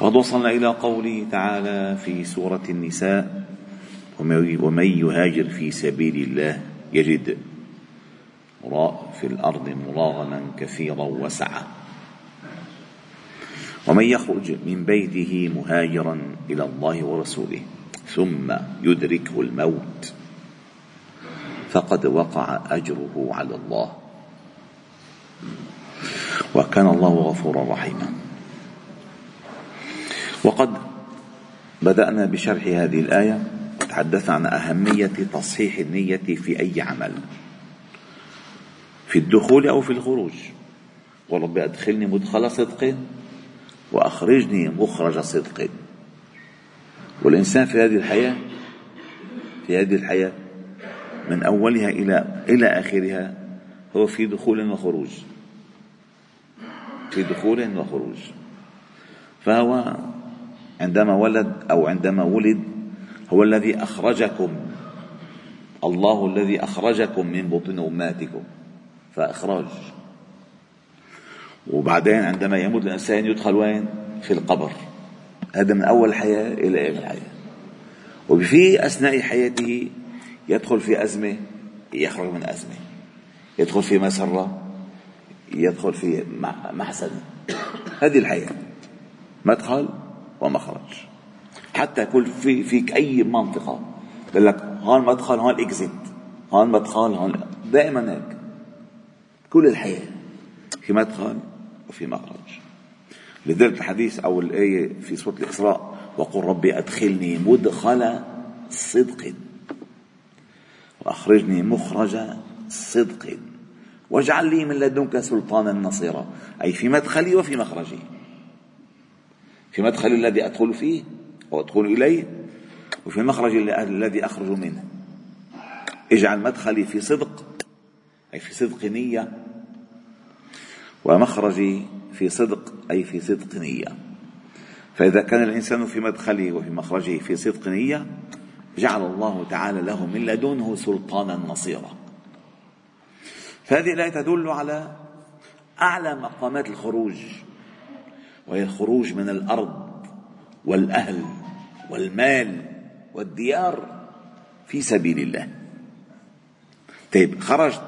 وقد وصلنا إلى قوله تعالى في سورة النساء ومن يهاجر في سبيل الله يجد في الأرض مراغما كثيرا وسعة ومن يخرج من بيته مهاجرا إلى الله ورسوله ثم يدركه الموت فقد وقع أجره على الله. وكان الله غفورا رحيما. وقد بدأنا بشرح هذه الآية تحدثنا عن أهمية تصحيح النية في أي عمل في الدخول أو في الخروج. ورب أدخلني مدخل صدق وأخرجني مخرج صدق. والإنسان في هذه الحياة في هذه الحياة من أولها إلى إلى آخرها هو في دخول وخروج. في دخول وخروج. فهو عندما ولد أو عندما ولد هو الذي أخرجكم. الله الذي أخرجكم من بطون أمهاتكم فإخراج. وبعدين عندما يموت الإنسان يدخل وين؟ في القبر. هذا من أول الحياة إلى آخر الحياة وفي أثناء حياته يدخل في أزمة يخرج من أزمة. يدخل في مسرة يدخل في محسن هذه الحياة. مدخل ومخرج. حتى كل في فيك أي منطقة بقول لك هون مدخل هون اكزيت هون مدخل هون دائما هيك. كل الحياة في مدخل وفي مخرج. لذلك الحديث أو الآية في سورة الإسراء وقل ربي أدخلني مدخل صدق وأخرجني مخرج صدق واجعل لي من لدنك سلطانا نصيرا أي في مدخلي وفي مخرجي. في مدخلي الذي أدخل فيه وأدخل إليه وفي مخرجي الذي أخرج منه. اجعل مدخلي في صدق أي في صدق نية ومخرجي في صدق أي في صدق نية. فإذا كان الإنسان في مدخله وفي مخرجه في صدق نية جعل الله تعالى له من لدنه سلطانا نصيرا. فهذه الآية تدل على أعلى مقامات الخروج. وهي الخروج من الأرض والأهل والمال والديار في سبيل الله. طيب خرجت.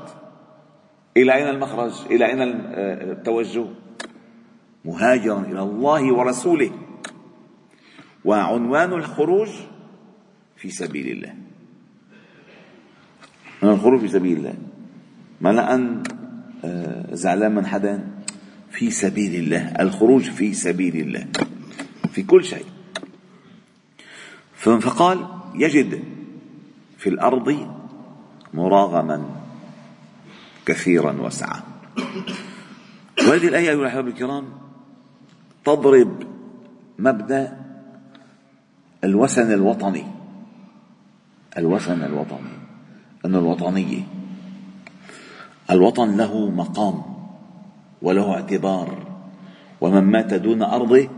إلى أين المخرج؟ إلى أين التوجه؟ مهاجرا إلى الله ورسوله. وعنوان الخروج في سبيل الله. الخروج في سبيل الله. ما لأن آه، زعلان من حدا؟ في سبيل الله الخروج في سبيل الله في كل شيء. فقال يجد في الأرض مراغما كثيرا وسعا وهذه الآية أيها الأحباب الكرام تضرب مبدأ الوثن الوطني. الوثن الوطني أن الوطنية الوطن له مقام. وله اعتبار. ومن مات دون أرضه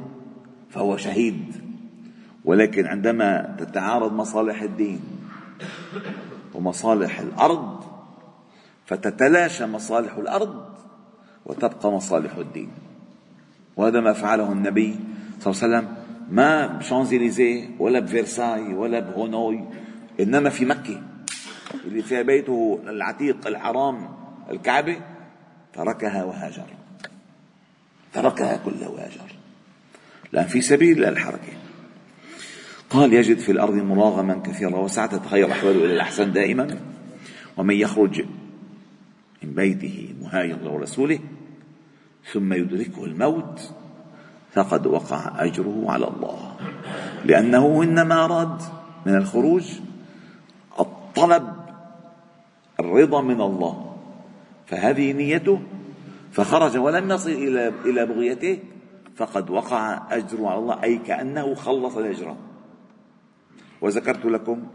فهو شهيد. ولكن عندما تتعارض مصالح الدين ومصالح الأرض فتتلاشى مصالح الأرض وتبقى مصالح الدين. وهذا ما فعله النبي صلى الله عليه وسلم ما بشانزليزيه ولا بفرساي ولا بهونوي إنما في مكة اللي فيها بيته العتيق الحرام الكعبة. تركها وهاجر. تركها كلها وهاجر. لأن في سبيل الحركة قال يجد في الأرض مراغما كثيرا وسعة تتغير أحواله إلى الأحسن دائما. ومن يخرج من بيته مهاجر ورسوله ثم يدركه الموت فقد وقع أجره على الله. لأنه إنما أراد من الخروج الطلب الرضا من الله. فهذه نيته. فخرج ولم يصل إلى إلى بغيته. فقد وقع أجر على الله أي كأنه خلص الهجرة وذكرت لكم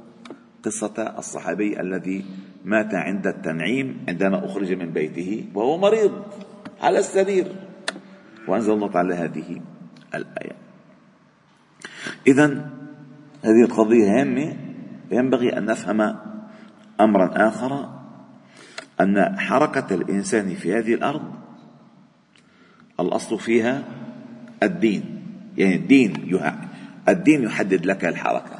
قصة الصحابي الذي مات عند التنعيم عندما أخرج من بيته وهو مريض على السرير. وأنزل الله تعالى هذه الآية. إذا هذه القضية هامة. ينبغي أن نفهم أمرا آخر أن حركة الإنسان في هذه الأرض الأصل فيها الدين. يعني الدين الدين يحدد لك الحركة.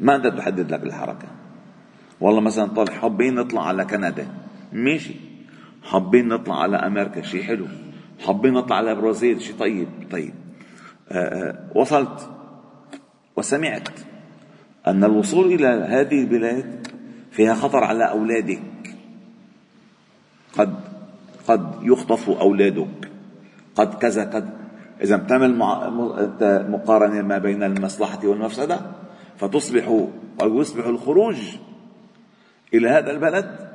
ما أنت تحدد لك الحركة؟ والله مثلا طالع حابين نطلع على كندا. ماشي. حابين نطلع على أمريكا شيء حلو. حابين نطلع على البرازيل شيء طيب طيب. آآ آه، آآ آه، وصلت. وسمعت أن الوصول إلى هذه البلاد فيها خطر على أولادك. قد قد يخطف أولادك. قد كذا قد. إذا بتعمل مقارنة ما بين المصلحة والمفسدة فتصبح أو يصبح الخروج إلى هذا البلد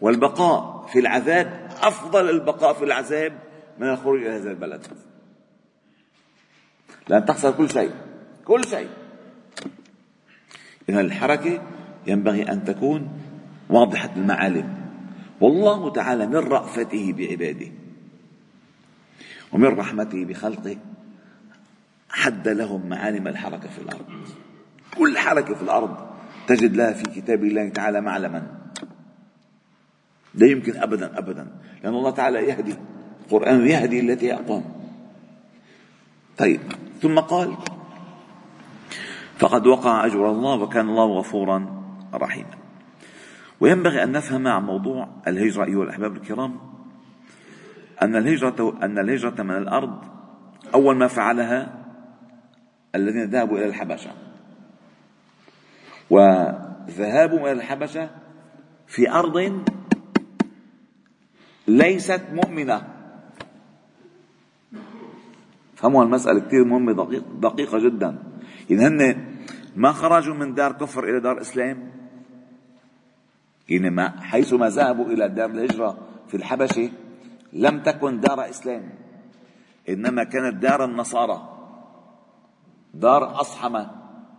والبقاء في العذاب أفضل البقاء في العذاب من الخروج إلى هذا البلد. لأن تخسر كل شيء كل شيء. إذا الحركة ينبغي أن تكون واضحة المعالم والله تعالى من رأفته بعباده ومن رحمته بخلقه حد لهم معالم الحركة في الأرض. كل حركة في الأرض تجد لها في كتاب الله تعالى معلما. لا يمكن أبدا أبدا. لأن الله تعالى يهدي القرآن يهدي التي أقوم طيب ثم قال فقد وقع أجر الله وكان الله غفورا رحيما. وينبغي أن نفهم عن موضوع الهجرة أيها الأحباب الكرام أن الهجرة أن الهجرة من الأرض أول ما فعلها الذين ذهبوا إلى الحبشة. وذهابهم إلى الحبشة في أرض ليست مؤمنة. فهموا المسألة كثير مهمة دقيقة جدا. إن هن ما خرجوا من دار كفر إلى دار إسلام يعني ما حيث ما ذهبوا إلى دار الهجرة في الحبشة لم تكن دار إسلام إنما كانت دار النصارى. دار أصحمة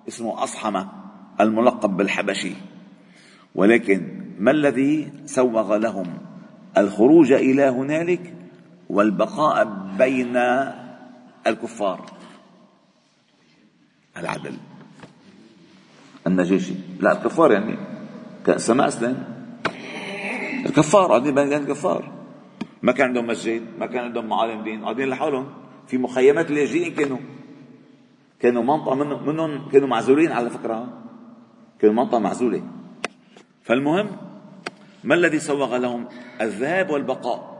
اسمه أصحمة الملقب بالحبشي. ولكن ما الذي سوغ لهم؟ الخروج إلى هنالك والبقاء بين الكفار. العدل. النجاشي. لا الكفار يعني سماء أسلم. الكفار قاعدين بين الكفار ما كان عندهم مسجد ما كان عندهم معالم دين قاعدين لحالهم في مخيمات اللاجئين كانوا. كانوا منطقة منهم, منهم كانوا معزولين على فكرة. كانوا منطقة معزولة. فالمهم ما الذي سوغ لهم؟ الذهاب والبقاء.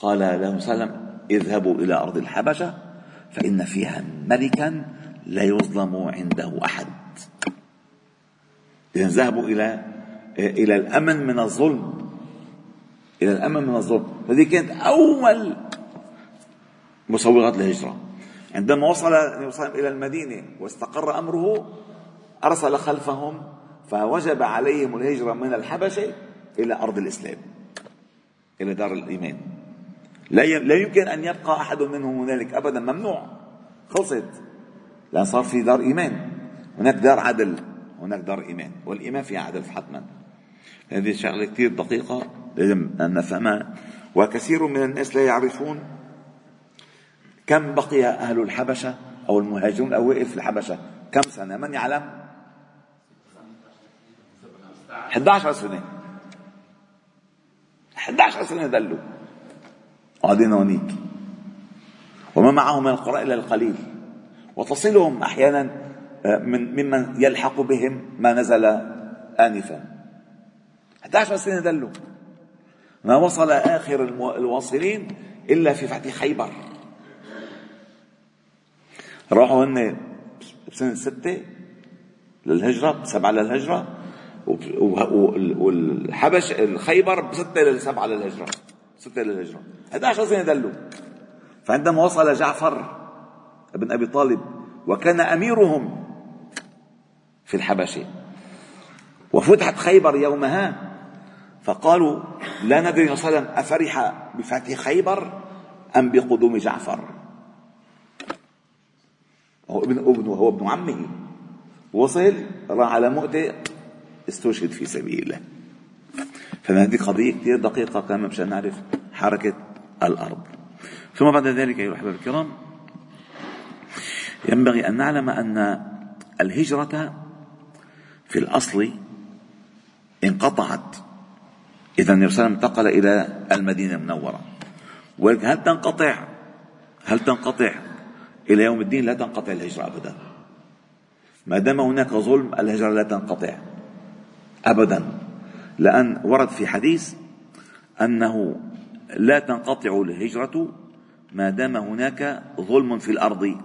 قال لهم سلم اذهبوا إلى أرض الحبشة فإن فيها ملكا لا يظلم عنده أحد. إذا ذهبوا إلى إلى الأمن من الظلم. إلى الأمن من الظلم. هذه كانت أول مصوغات الهجرة عندما وصل وصل إلى المدينة واستقر أمره أرسل خلفهم فوجب عليهم الهجرة من الحبشة إلى أرض الإسلام إلى دار الإيمان. لا يمكن أن يبقى أحد منهم هنالك أبدا. ممنوع. خلصت. لأن صار في دار إيمان. هناك دار عدل. هناك دار إيمان والإيمان فيها عدل حتما. هذه شغلة كثير دقيقة لازم أن نفهمها. وكثير من الناس لا يعرفون كم بقي أهل الحبشة أو المهاجرون الأوائل في الحبشة. كم سنة؟ من يعلم؟ 11 سنة. 11 سنة دلوا. قاعدين هونيك. وما معهم من القراء إلا القليل. وتصلهم أحيانا من ممن يلحق بهم ما نزل آنفا. 11 سنة دلوا. ما وصل آخر الواصلين إلا في فتح خيبر. راحوا هن بسنة ستة للهجرة سبعة للهجرة والحبش الخيبر بستة لسبعة للهجرة. ستة للهجرة. 11 سنة دلوا. فعندما وصل جعفر بن أبي طالب وكان أميرهم في الحبشة. وفتحت خيبر يومها فقالوا لا ندري صلى الله عليه وسلم أفرح بفتح خيبر أم بقدوم جعفر. هو ابن ابنه هو ابن عمه. وصل راح على مؤتة استشهد في سبيل الله. فهذه قضية كثير دقيقة كمان مشان نعرف حركة الأرض. ثم بعد ذلك أيها الأحباب الكرام ينبغي أن نعلم أن الهجرة في الأصل انقطعت. إذا النبي صلى الله عليه وسلم انتقل إلى المدينة المنورة. هل تنقطع؟ هل تنقطع؟ إلى يوم الدين لا تنقطع الهجرة أبدا. ما دام هناك ظلم الهجرة لا تنقطع أبدا. لأن ورد في حديث أنه لا تنقطع الهجرة ما دام هناك ظلم في الأرض.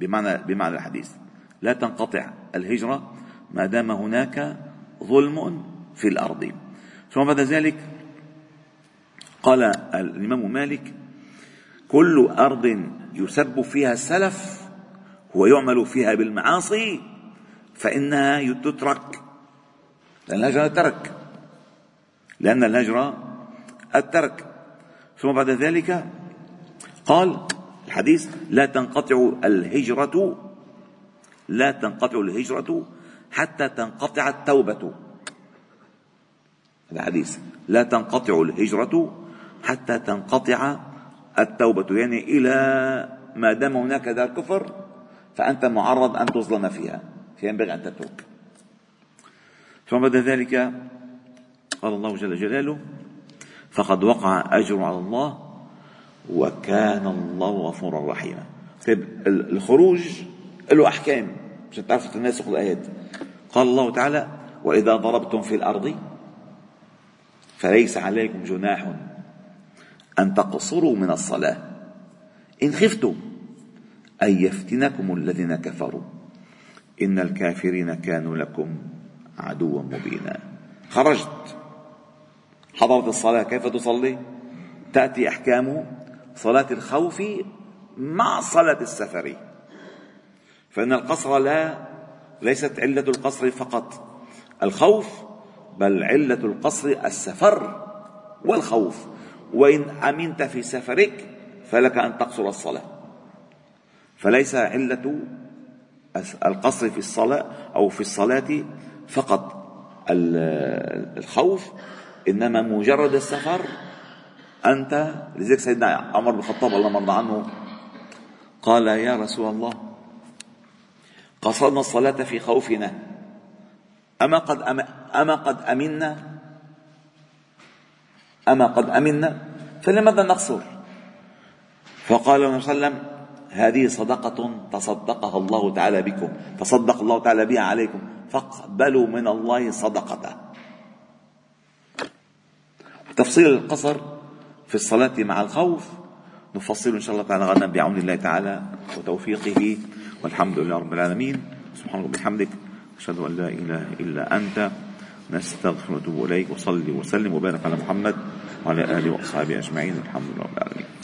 بمعنى بمعنى الحديث. لا تنقطع الهجرة ما دام هناك ظلم في الأرض. ثم بعد ذلك قال الإمام مالك كل أرض يسب فيها السلف ويعمل فيها بالمعاصي فإنها تترك لأن الهجرة الترك لأن الهجرة الترك. ثم بعد ذلك قال الحديث لا تنقطع الهجرة لا تنقطع الهجرة حتى تنقطع التوبة. الحديث لا تنقطع الهجرة حتى تنقطع التوبة. يعني إلى ما دام هناك دار كفر فأنت معرض أن تظلم فيها فينبغي أن تترك. ثم بعد ذلك قال الله جل جلاله فقد وقع أجر على الله وكان الله غفورا رحيما. طيب الخروج له أحكام. عشان تعرفوا تناسق الآيات. قال الله تعالى وإذا ضربتم في الأرض فليس عليكم جناح أن تقصروا من الصلاة. إن خفتم أن يفتنكم الذين كفروا. إن الكافرين كانوا لكم عدوا مبينا. خرجت. حضرت الصلاة. كيف تصلي؟ تأتي أحكام صلاة الخوف مع صلاة السفر. فإن القصر لا ليست علة القصر فقط. الخوف بل علة القصر السفر والخوف. وإن أمنت في سفرك فلك أن تقصر الصلاة. فليس علة القصر في الصلاة أو في الصلاة فقط. الخوف إنما مجرد السفر. أنت لذلك سيدنا عمر بن الخطاب الله مرضى عنه قال يا رسول الله قصرنا الصلاة في خوفنا. أما قد أما قد أمنا؟ أما قد أمنا؟ فلماذا نقصر؟ فقال النبي صلى الله عليه وسلم هذه صدقة تصدقها الله تعالى بكم تصدق الله تعالى بها عليكم فاقبلوا من الله صدقته. تفصيل القصر في الصلاة مع الخوف نفصل إن شاء الله تعالى غدا بعون الله تعالى وتوفيقه. والحمد لله رب العالمين. سبحانك وبحمدك أشهد أن لا إله إلا أنت. نستغفر ونتوب إليك. وصلي وسلم وبارك على محمد وعلى آله وأصحابه أجمعين. الحمد لله رب العالمين.